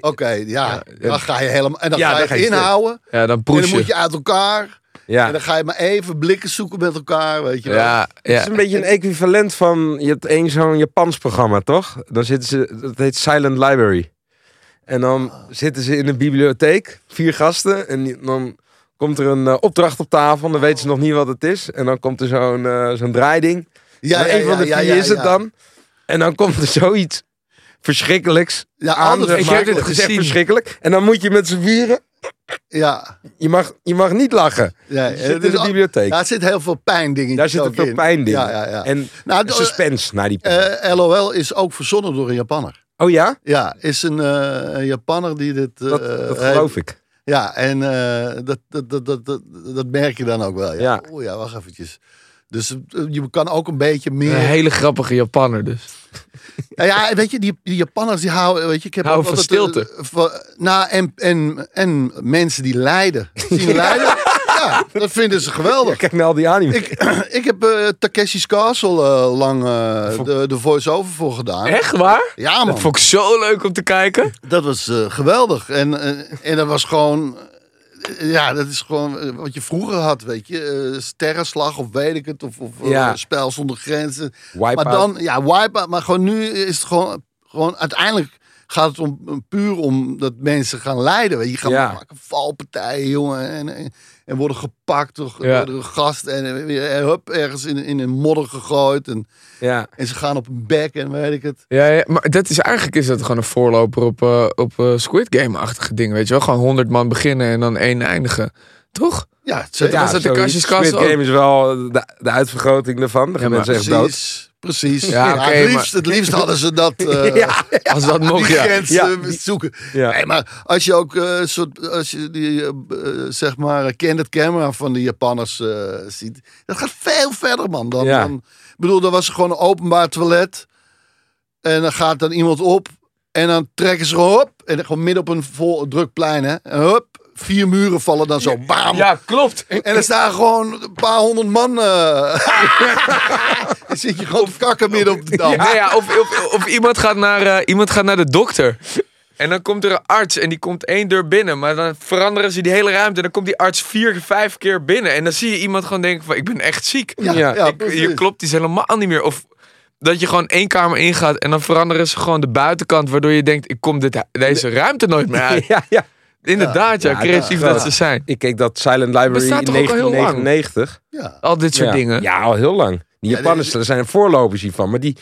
S3: oké, ja, dan ga je helemaal, en dan
S1: Ja,
S3: ga
S1: dan
S3: je inhouden.
S2: Ja, dan
S3: En dan
S2: push
S3: moet
S2: je.
S3: uit elkaar. En
S1: ja.
S3: dan ga je maar even blikken zoeken met elkaar, weet je wel.
S2: Ja,
S1: Het is een beetje een equivalent van, je hebt één zo'n Japans programma, toch? Dan zitten ze, dat heet Silent Library. En dan zitten ze in een bibliotheek, vier gasten, en dan komt er een eh, opdracht op tafel, dan weten ze nog niet wat het is. En dan komt er zo'n eh, zo'n draaiding.
S3: Ja, ja,
S1: een van de vier is het dan. En dan komt er zoiets verschrikkelijks
S3: Ja,
S1: aan. zeg
S2: Ik heb dit
S1: Het is echt
S2: gezien.
S1: verschrikkelijk. En dan moet je met z'n vieren
S3: Ja,
S1: Je mag, je mag niet lachen.
S3: ja
S1: Je zit
S3: het
S1: in
S3: is
S1: de
S3: al-
S1: bibliotheek.
S3: Ja, er zit heel veel pijn dingen.
S1: Daar zitten veel pijndingen.
S3: Ja, ja, ja.
S1: En
S3: nou,
S1: suspense naar die
S3: eh, LOL is ook verzonnen door een Japanner.
S1: Oh ja?
S3: Ja, is een, eh, een Japanner die dit. eh,
S1: Dat, dat
S3: heeft.
S1: geloof ik.
S3: Ja, en eh, dat, dat, dat, dat, dat, merk je dan ook wel. Ja.
S1: Ja.
S3: Oeh, ja, wacht eventjes. Dus eh, je kan ook een beetje meer.
S2: Een hele grappige Japanner dus.
S3: Ja, ja, weet je, die, die Japanners die houden, weet je, ik heb
S2: Houden van
S3: altijd,
S2: stilte.
S3: eh, van- nou, en, en, en mensen die lijden. Zien lijden. Ja, dat vinden ze geweldig.
S1: Kijk naar al die anime.
S3: Ik, ik heb eh Takeshi's Castle eh, lang eh, de, de voice-over voor gedaan.
S2: Echt waar?
S3: Ja, man.
S2: Dat vond ik zo leuk om te kijken.
S3: Dat was eh, geweldig. En, eh, en dat was gewoon. Ja, dat is gewoon eh, wat je vroeger had, weet je. eh, sterrenslag of weet ik het. Of, of eh,
S1: Ja.
S3: spel zonder grenzen. Maar dan, ja, wipe Maar gewoon nu is het gewoon. gewoon uiteindelijk gaat het om, puur om dat mensen gaan lijden. Je, gaat
S1: Ja.
S3: maken valpartijen, jongen. En, en, en worden gepakt door,
S2: Ja.
S3: door een gast. En weer hup, ergens in, in een modder gegooid. En,
S1: Ja.
S3: en ze gaan op hun bek en weet ik het.
S2: Ja, ja, maar dat is eigenlijk is dat gewoon een voorloper op, eh, op eh, Squid Game-achtige dingen. Weet je wel, gewoon 100 man beginnen en dan één eindigen. Toch?
S3: Ja, zeker.
S2: was dat de
S1: zoiets.
S2: Kastjes Castle
S1: Squid
S2: ook?
S1: Game is wel de, de uitvergroting ervan. Dan gaan
S2: maar
S1: mensen echt dood.
S3: Precies, precies.
S2: Ja,
S3: Ja, het, liefst,
S2: maar-
S3: het liefst hadden ze dat, eh
S1: Ja,
S2: Als dat
S3: die
S2: mocht, ja.
S3: grens
S1: Ja,
S3: eh,
S1: die-
S3: zoeken.
S1: ja.
S3: Nee, maar als je ook eh, soort, als je die, zeg maar, candid camera van de Japanners eh, ziet, dat gaat veel verder, man. Dan,
S1: Ja.
S3: dan, ik bedoel, dat was gewoon een openbaar toilet. En dan gaat dan iemand op en dan trekken ze gewoon op. En dan gewoon midden op een vol druk plein, hè. En hup, vier muren vallen dan zo, bam.
S2: Ja, klopt.
S3: En er staan gewoon een paar honderd man. eh dan zit je gewoon te kakken midden op de dam.
S2: Ja, of, of, of iemand, gaat naar, eh, iemand gaat naar de dokter. En dan komt er een arts en die komt één deur binnen. Maar dan veranderen ze die hele ruimte. En dan komt die arts vier, vijf keer binnen. En dan zie je iemand gewoon denken van, ik ben echt ziek.
S3: Ja,
S1: Ja,
S3: ja,
S2: Ik- klopt iets helemaal niet meer. Of dat je gewoon één kamer ingaat en dan veranderen ze gewoon de buitenkant. Waardoor je denkt, ik kom dit, deze ruimte nooit meer uit.
S1: Ja, ja.
S2: Inderdaad, ja,
S1: Ja,
S2: creatief
S1: dat
S2: ze zijn.
S1: Ik keek dat Silent Library in
S2: toch ook al heel lang?
S1: 1999.
S3: Ja.
S2: Al dit soort
S1: ja.
S2: dingen.
S1: Ja, al heel lang. Die
S3: Ja,
S1: Japanners,
S3: dit-
S1: er zijn voorlopers hiervan. Maar die,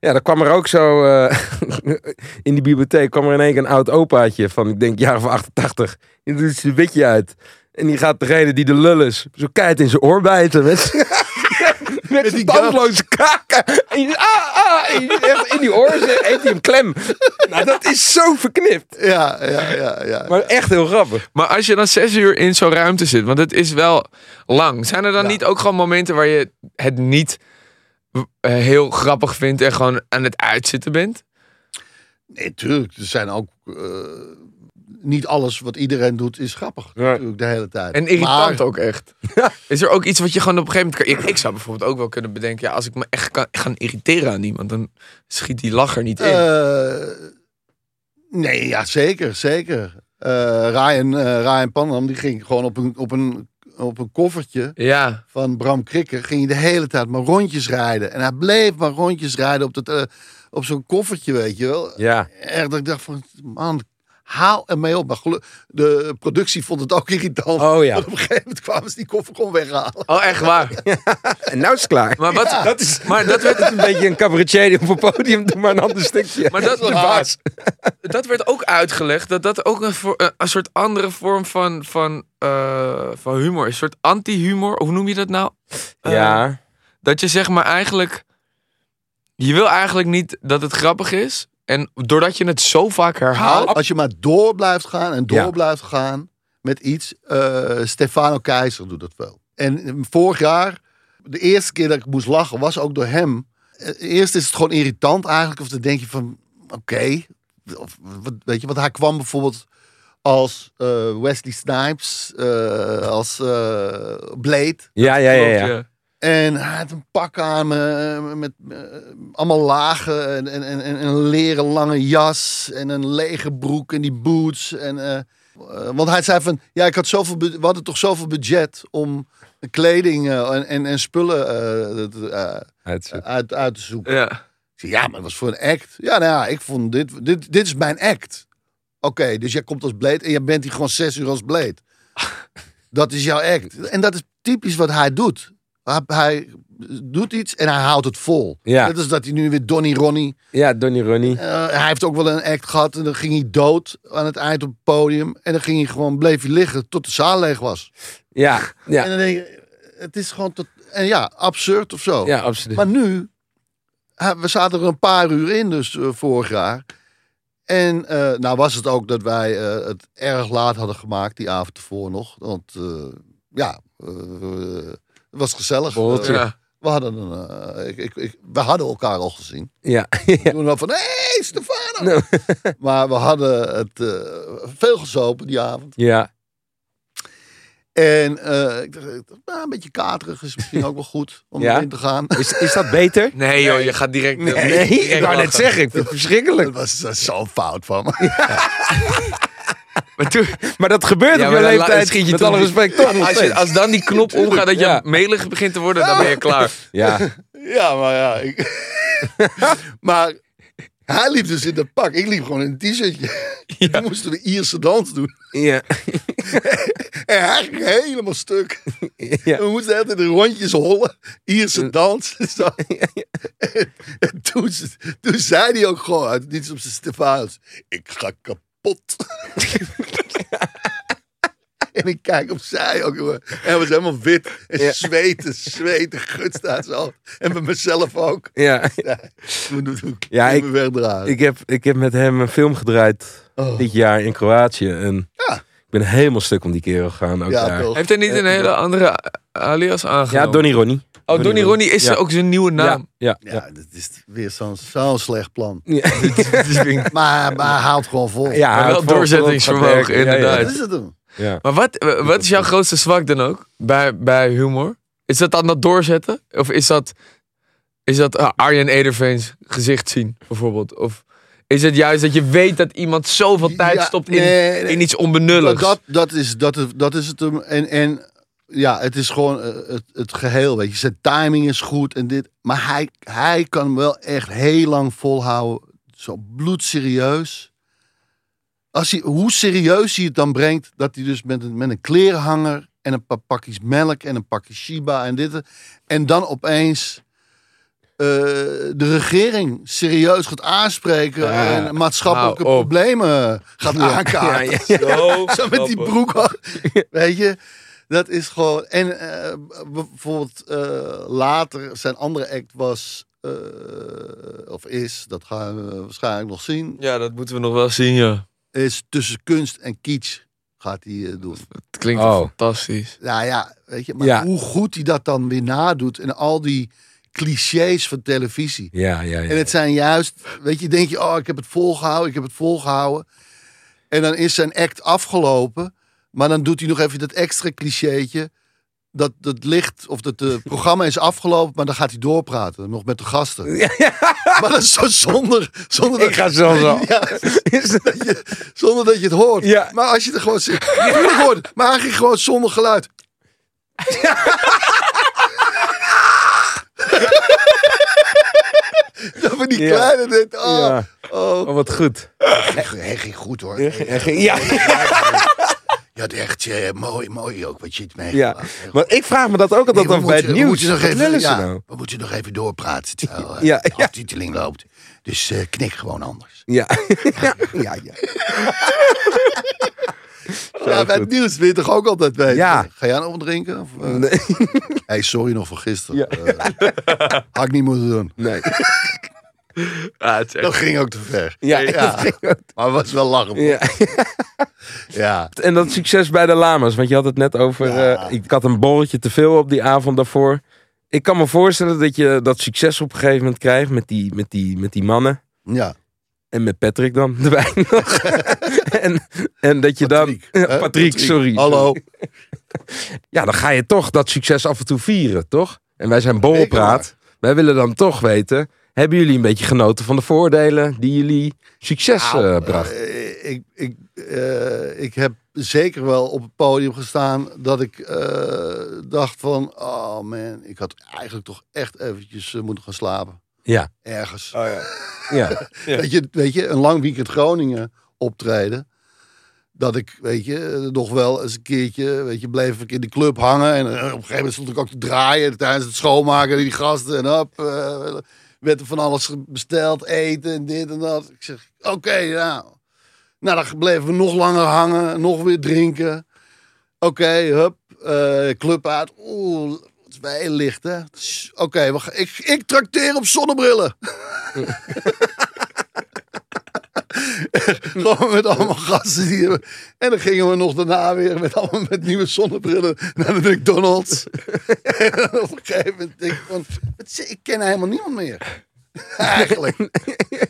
S1: ja, daar kwam er ook zo, eh, in die bibliotheek kwam er in één keer een oud opaatje van, ik denk, jaar of 88. Die doet zijn witje uit. En die gaat degene die de lul is, zo keihard in zijn oor bijten. Met, met
S3: die
S1: tandloze kaken. En je, ah, ah, en je- echt in die oren zit- heeft hij hem klem. Nou, dat is zo verknipt.
S3: Ja, ja, ja, ja.
S1: Maar echt heel grappig.
S2: Maar als je dan zes uur in zo'n ruimte zit, want het is wel lang. Zijn er dan
S3: Ja.
S2: niet ook gewoon momenten waar je het niet eh, heel grappig vindt en gewoon aan het uitzitten bent?
S3: Nee, tuurlijk. Er zijn ook... eh, niet alles wat iedereen doet is grappig. Natuurlijk, de hele tijd.
S2: En irritant
S3: Maar,
S2: ook echt. Is er ook iets wat je gewoon op een gegeven moment... kan- Ik, ik zou bijvoorbeeld ook wel kunnen bedenken... Ja, als ik me echt kan gaan irriteren aan iemand... dan schiet die lacher niet in.
S3: eh, nee, ja, zeker, zeker. Eh, Ryan, eh Ryan Panam, die ging gewoon op een, op een, op een koffertje
S2: ja,
S3: van Bram Krikker... ging hij de hele tijd maar rondjes rijden. En hij bleef maar rondjes rijden op, dat, eh, op zo'n koffertje, weet je wel.
S1: Ja.
S3: Echt, dat ik dacht van, man, haal ermee op. Maar de productie vond het ook irritant.
S1: Oh ja.
S3: Want op een gegeven moment kwamen ze die koffer gewoon weghalen.
S2: oh echt waar.
S1: En nou is het klaar.
S2: Maar, wat,
S1: Dat is,
S2: maar dat werd
S1: een beetje een cabaretier die op een podium doet, maar een ander stukje.
S2: Maar dat,
S1: de baas.
S2: dat werd ook uitgelegd. Dat dat ook een, voor, een, een soort andere vorm van, van, eh, van humor is. Een soort anti-humor. Hoe noem je dat nou? Eh,
S1: Ja.
S2: Dat je zeg maar eigenlijk... Je wil eigenlijk niet dat het grappig is. En doordat je het zo vaak herhaalt...
S3: Als je maar door blijft gaan en door
S1: Ja.
S3: blijft gaan met iets. eh, Stefano Keizer doet dat wel. En eh, vorig jaar, de eerste keer dat ik moest lachen, was ook door hem. Eh, Eerst is het gewoon irritant eigenlijk. Of dan denk je van, oké. Of wat- Weet je, want hij kwam bijvoorbeeld als eh, Wesley Snipes, eh, als eh, Blade.
S1: Ja, ja, ja. ja.
S3: En hij had een pak aan eh, met eh, allemaal lagen en, en, en, en een leren lange jas en een lege broek en die boots. En, eh, want hij zei van, ja, ik had zoveel, we hadden toch zoveel budget om kleding en, en, en spullen uit, uit te zoeken.
S2: Ja.
S3: Ik zei, ja, maar dat was voor een act. Ja, nou ja, ik vond dit, dit, dit is mijn act. Oké, dus jij komt als Blade en jij bent hier gewoon zes uur als Blade. dat is jouw act. En dat is typisch wat hij doet. Hij, hij doet iets en hij houdt het vol.
S1: Ja.
S3: Net als dat hij nu weer Donny Ronnie.
S1: Ja, Donny Ronnie.
S3: eh, hij heeft ook wel een act gehad en dan ging hij dood aan het eind op het podium. En dan ging hij gewoon, bleef hij liggen tot de zaal leeg was.
S1: Ja,
S3: En
S1: ja,
S3: dan denk je, het is gewoon tot, en ja, absurd of zo.
S1: ja, absoluut.
S3: Maar nu, we zaten er een paar uur in, dus eh, vorig jaar. En eh, nou was het ook dat wij het erg laat hadden gemaakt, die avond ervoor nog. Want ja, was gezellig. Eh,
S2: Ja.
S3: we, hadden een, eh, ik, ik, ik, we hadden elkaar al gezien.
S1: Ja,
S3: Toen wel van, hé, hey, Stefano! Maar we hadden het eh, veel gezopen die avond.
S1: ja,
S3: En eh, ik dacht, nou, een beetje katerig is misschien ook wel goed om
S1: Ja?
S3: erin te gaan.
S1: is, is dat beter?
S2: Nee joh, je gaat direct...
S1: Nee,
S2: direct
S1: ik wou net zeggen, ik vind het verschrikkelijk.
S3: Dat was, dat is zo'n fout van me.
S2: Maar toen,
S1: Maar dat gebeurt
S2: Ja,
S1: op je leeftijd,
S2: schiet je
S1: met alle
S2: niet-
S1: respect, toch nog
S2: als, je, als dan die knop omgaat dat je
S1: Ja.
S2: melig begint te worden, dan ben je klaar.
S1: Ja,
S3: Ja, maar ja. Ik... maar hij liep dus in dat pak. Ik liep gewoon in een t-shirtje. Toen moesten we Ierse dans doen.
S1: ja,
S3: En hij ging helemaal stuk.
S1: ja.
S3: We moesten altijd de rondjes hollen. Ierse dans. En, en toen, toen zei hij ook gewoon uit niets op zijn Stefanos. Ik ga kapot. En ik kijk opzij ook, jongen. En hij was helemaal wit. En
S1: Ja.
S3: zweten, zweten, uit zijn hoofd. En bij mezelf ook.
S1: ja.
S3: Ja, toen, toen
S1: Ja, ik-
S3: me wegdragen.
S1: Ik, heb, ik heb met hem een film gedraaid
S3: Oh.
S1: dit jaar in Kroatië. En
S3: Ja.
S1: ik ben helemaal stuk om die kerel gegaan. Ook
S3: ja,
S1: daar.
S2: Heeft hij niet een hele andere alias aangenomen?
S1: Ja, Donny Ronnie.
S2: Oh, Donny Ronnie is
S1: Ja.
S2: ook zijn nieuwe naam.
S1: Ja, ja,
S3: Ja,
S1: ja.
S3: dat is weer zo'n zo'n slecht plan.
S1: Ja.
S3: Maar, maar hij houdt gewoon vol.
S1: Ja,
S2: wel doorzettingsvermogen,
S1: vol- Ja, ja,
S2: inderdaad.
S3: Dat is het.
S1: Ja.
S2: Maar wat, wat is jouw grootste zwak dan ook bij, bij humor? Is dat dan dat doorzetten? Of is dat, is dat ah, Arjen Ederveens gezicht zien, bijvoorbeeld? Of is het juist dat je weet dat iemand zoveel tijd
S3: Ja,
S2: stopt in,
S3: nee, nee.
S2: in iets onbenulligs?
S3: Dat, dat, is, dat, is, dat is het. hem. En, en ja, het is gewoon eh, het, het geheel. Weet je. Zijn timing is goed en dit. Maar hij, hij kan hem wel echt heel lang volhouden. Zo bloedserieus. Als hij, hoe serieus hij het dan brengt. Dat hij dus met een, met een klerenhanger. En een paar pakjes melk. En een pakje Shiba en dit. En dan opeens. eh, de regering serieus gaat aanspreken.
S1: Ja.
S3: en maatschappelijke
S2: op.
S3: problemen gaat aankaarten.
S1: Ja, ja,
S2: Zo,
S3: Zo met die broek. Weet je, dat is gewoon. En eh, bijvoorbeeld eh, later, zijn andere act was. eh, of is, dat gaan we waarschijnlijk nog zien.
S2: Ja, dat moeten we nog wel zien, ja.
S3: Is tussen kunst en kitsch gaat hij doen.
S2: Het klinkt
S1: Oh.
S2: fantastisch.
S3: Nou ja, weet je, maar
S1: Ja.
S3: hoe goed hij dat dan weer nadoet. En al die clichés van televisie.
S1: Ja, ja, ja.
S3: En het zijn juist, weet je, denk je, oh, ik heb het volgehouden, ik heb het volgehouden. En dan is zijn act afgelopen, maar dan doet hij nog even dat extra clichétje. Dat het licht, of dat het programma is afgelopen, maar dan gaat hij doorpraten, nog met de gasten. Maar dat is zo zonder, zonder dat,
S1: Ik ga zo zo.
S3: Ja,
S1: Is het-
S3: dat je, zonder dat je het hoort.
S1: Ja.
S3: Maar als je er gewoon zit, natuurlijk hoort, maar ging gewoon zonder geluid. Dat we die
S1: Ja.
S3: kleine denkt, oh,
S1: Ja.
S3: oh,
S1: Oh, wat goed.
S3: hij ging goed hoor.
S1: Ging- Ja,
S3: had echt eh, mooi, mooi ook wat je het mee.
S1: ja. Maar ik vraag me dat ook altijd
S3: Nee,
S1: af bij het nieuws.
S3: moeten nog
S1: Wat
S3: even,
S1: willen ze
S3: ja,
S1: nou?
S3: we moeten nog even doorpraten terwijl uh,
S1: Ja,
S3: de
S1: ja.
S3: aftiteling loopt. Dus eh, knik gewoon anders.
S1: Ja. ja, ja, ja.
S3: Ja, bij het nieuws wil je toch ook altijd weten.
S1: Ja.
S3: Ga jij nog wat drinken? Of, eh?
S1: Nee.
S3: hey, sorry nog voor gisteren.
S1: Ja.
S3: Eh, had ik niet moeten doen.
S1: nee.
S2: Ja, het is echt-
S3: Dat ging ook te ver.
S1: Ja,
S3: Ja.
S1: dat ging ook.
S3: Maar het was wel lachen.
S1: ja.
S3: Ja.
S1: En dat succes bij de lama's. Want je had het net over.
S3: Ja.
S1: eh, ik had een borreltje te veel op die avond daarvoor. Ik kan me voorstellen dat je dat succes op een gegeven moment krijgt met die, met die, met die mannen.
S3: ja.
S1: En met Patrick dan erbij nog. en, en dat je
S3: Patrick,
S1: dan.
S3: hè?
S1: Patrick, sorry.
S3: Hallo.
S1: Ja, dan ga je toch dat succes af en toe vieren, toch? En wij zijn Borrelpraat.
S3: Zeker
S1: Wij willen dan toch weten. Hebben jullie een beetje genoten van de voordelen die jullie succes
S3: Nou,
S1: eh, bracht?
S3: eh, ik, ik, eh, ik heb zeker wel op het podium gestaan dat ik eh, dacht van, oh man, ik had eigenlijk toch echt eventjes moeten gaan slapen.
S1: Ja.
S3: Ergens.
S1: ja.
S3: Weet, je, weet je, een lang weekend Groningen optreden. dat ik, weet je, nog wel eens een keertje, weet je, bleef ik in de club hangen. En op een gegeven moment stond ik ook te draaien tijdens het schoonmaken. Die gasten en op. eh, werd er van alles besteld, eten en dit en dat. Ik zeg, oké, nou. Nou, dan bleven we nog langer hangen, nog weer drinken. Oké, hup, eh, club uit. Oeh, het is heel licht, hè? Oké, ik, ik trakteer op zonnebrillen. Gewoon met allemaal gasten die hebben. En dan gingen we nog daarna weer met allemaal met nieuwe zonnebrillen naar de McDonald's. en dan op een gegeven moment denk ik van, wat ik ken helemaal niemand meer. Eigenlijk.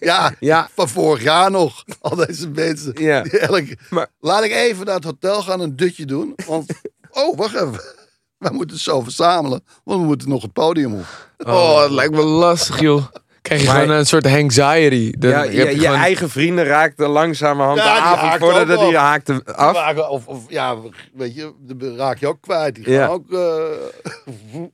S3: Ja,
S1: Ja.
S3: van vorig jaar nog. Al deze mensen.
S1: Ja.
S3: Elke,
S1: Maar-
S3: Laat ik even naar het hotel gaan, een dutje doen. Want, oh, wacht even. Wij moeten het zo verzamelen. Want we moeten nog het podium op.
S2: Oh, het lijkt me lastig, joh. Krijg je
S1: Maar-
S2: gewoon een soort anxiety. Dan
S1: Ja,
S2: heb
S1: je, je
S2: gewoon-
S1: eigen vrienden raakten langzamerhand
S3: Ja,
S1: de
S3: die
S1: avond voordat die haakten af.
S3: Raken- Of, of ja, weet je, de raak je ook kwijt. Die gaan
S1: Ja.
S3: ook eh,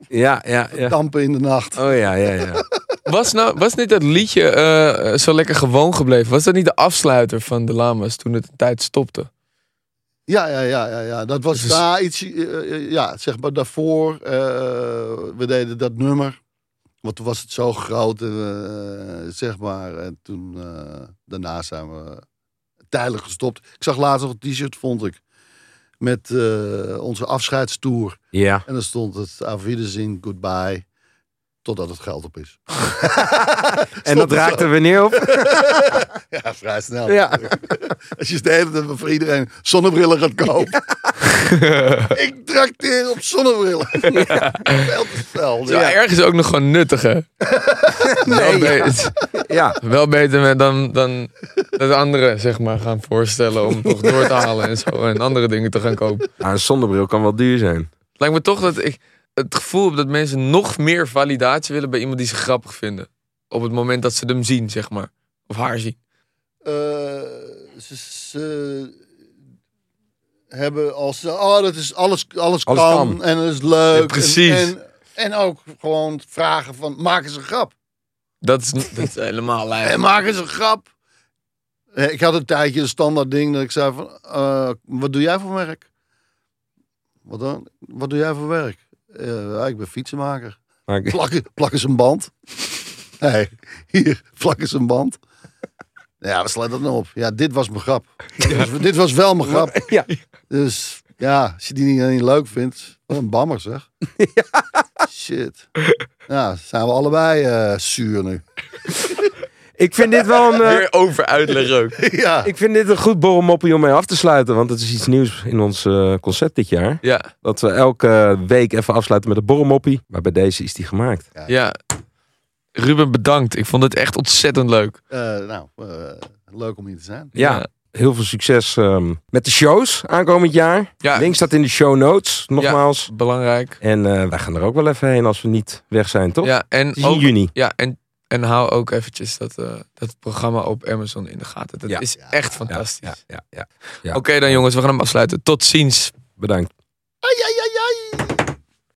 S1: Ja, ja, ja.
S3: dampen in de nacht.
S1: Oh ja, ja, ja.
S2: Was, nou, was niet dat liedje eh, zo lekker gewoon gebleven? Was dat niet de afsluiter van de Lama's toen het een tijd stopte?
S3: Ja, ja, ja, ja, ja. Dat was
S2: Dus-
S3: daar iets, eh, eh, ja, zeg maar daarvoor. we deden dat nummer. Want toen was het zo groot, eh, zeg maar. En toen, eh, daarna zijn we tijdelijk gestopt. Ik zag laatst nog een t-shirt, vond ik. Met eh, onze afscheidstour.
S1: Ja.
S3: En dan stond het Auf Wiedersehen, goodbye. Totdat het geld op is.
S1: En dat raakte wanneer op?
S3: Ja, vrij snel.
S1: Ja.
S3: Als je de hele tijd voor iedereen zonnebrillen gaat kopen. ik trakteer op zonnebrillen. Veel te fel.
S2: Ja.
S3: Ja.
S2: Ergens ook nog gewoon nuttig, hè? wel,
S1: ja.
S2: be-
S1: Ja.
S2: wel beter dan, dan dat anderen zeg maar, gaan voorstellen om toch door te halen en zo. En andere dingen te gaan kopen.
S1: Een zonnebril kan wel duur zijn.
S2: Lijkt me toch dat ik het gevoel heb dat mensen nog meer validatie willen bij iemand die ze grappig vinden. Op het moment dat ze hem zien, zeg maar. Of haar zien.
S3: Eh, ze, ze hebben als oh dat is alles, alles,
S1: Alles
S3: kan,
S1: kan.
S3: en het is leuk.
S2: Ja, precies.
S3: En, en, en ook gewoon vragen van maak eens een grap.
S2: Dat is, dat is helemaal
S3: En
S2: lijp.
S3: maak eens een grap. Eh, Ik had een tijdje een standaard ding dat ik zei van, eh, wat doe jij voor werk? Wat dan? Wat doe jij voor werk? Eh, ja, ik ben fietsenmaker.
S1: Maar ik-
S3: Plak, plak eens een band. hey, hier, plak eens een band. Ja, we slaan dat nou op. Ja, dit was mijn grap. Dit was, dit was wel mijn grap.
S1: Ja.
S3: Dus ja, als je die niet, niet leuk vindt, wat een bammer zeg. Shit. Ja, zijn we allebei eh zuur nu.
S1: Ik vind dit wel een... eh,
S2: Weer over uitleg ook.
S3: ja.
S1: ik vind dit een goed borrelmoppie om mee af te sluiten. Want het is iets nieuws in ons eh, concept dit jaar.
S2: Ja,
S1: Dat we elke week even afsluiten met een borrelmoppie. Maar bij deze is die gemaakt.
S2: ja. Ruben, bedankt. Ik vond het echt ontzettend leuk.
S3: Eh, nou, eh, leuk om hier te zijn.
S1: Ja,
S2: Ja.
S1: heel veel succes ehm, met de shows aankomend jaar.
S2: Ja,
S1: Link staat in de show notes, nogmaals.
S2: belangrijk.
S1: En eh, wij gaan er ook wel even heen als we niet weg zijn, toch?
S2: Ja, en ook,
S1: juni.
S2: ja, en, en hou ook eventjes dat, eh, dat programma op Amazon in de gaten. Dat
S1: Ja.
S2: is echt
S1: Ja,
S2: fantastisch.
S1: ja, ja, ja. Ja.
S2: Oké dan jongens, we gaan hem afsluiten. Tot ziens.
S1: Bedankt.
S3: Ai, ai, ai, ai.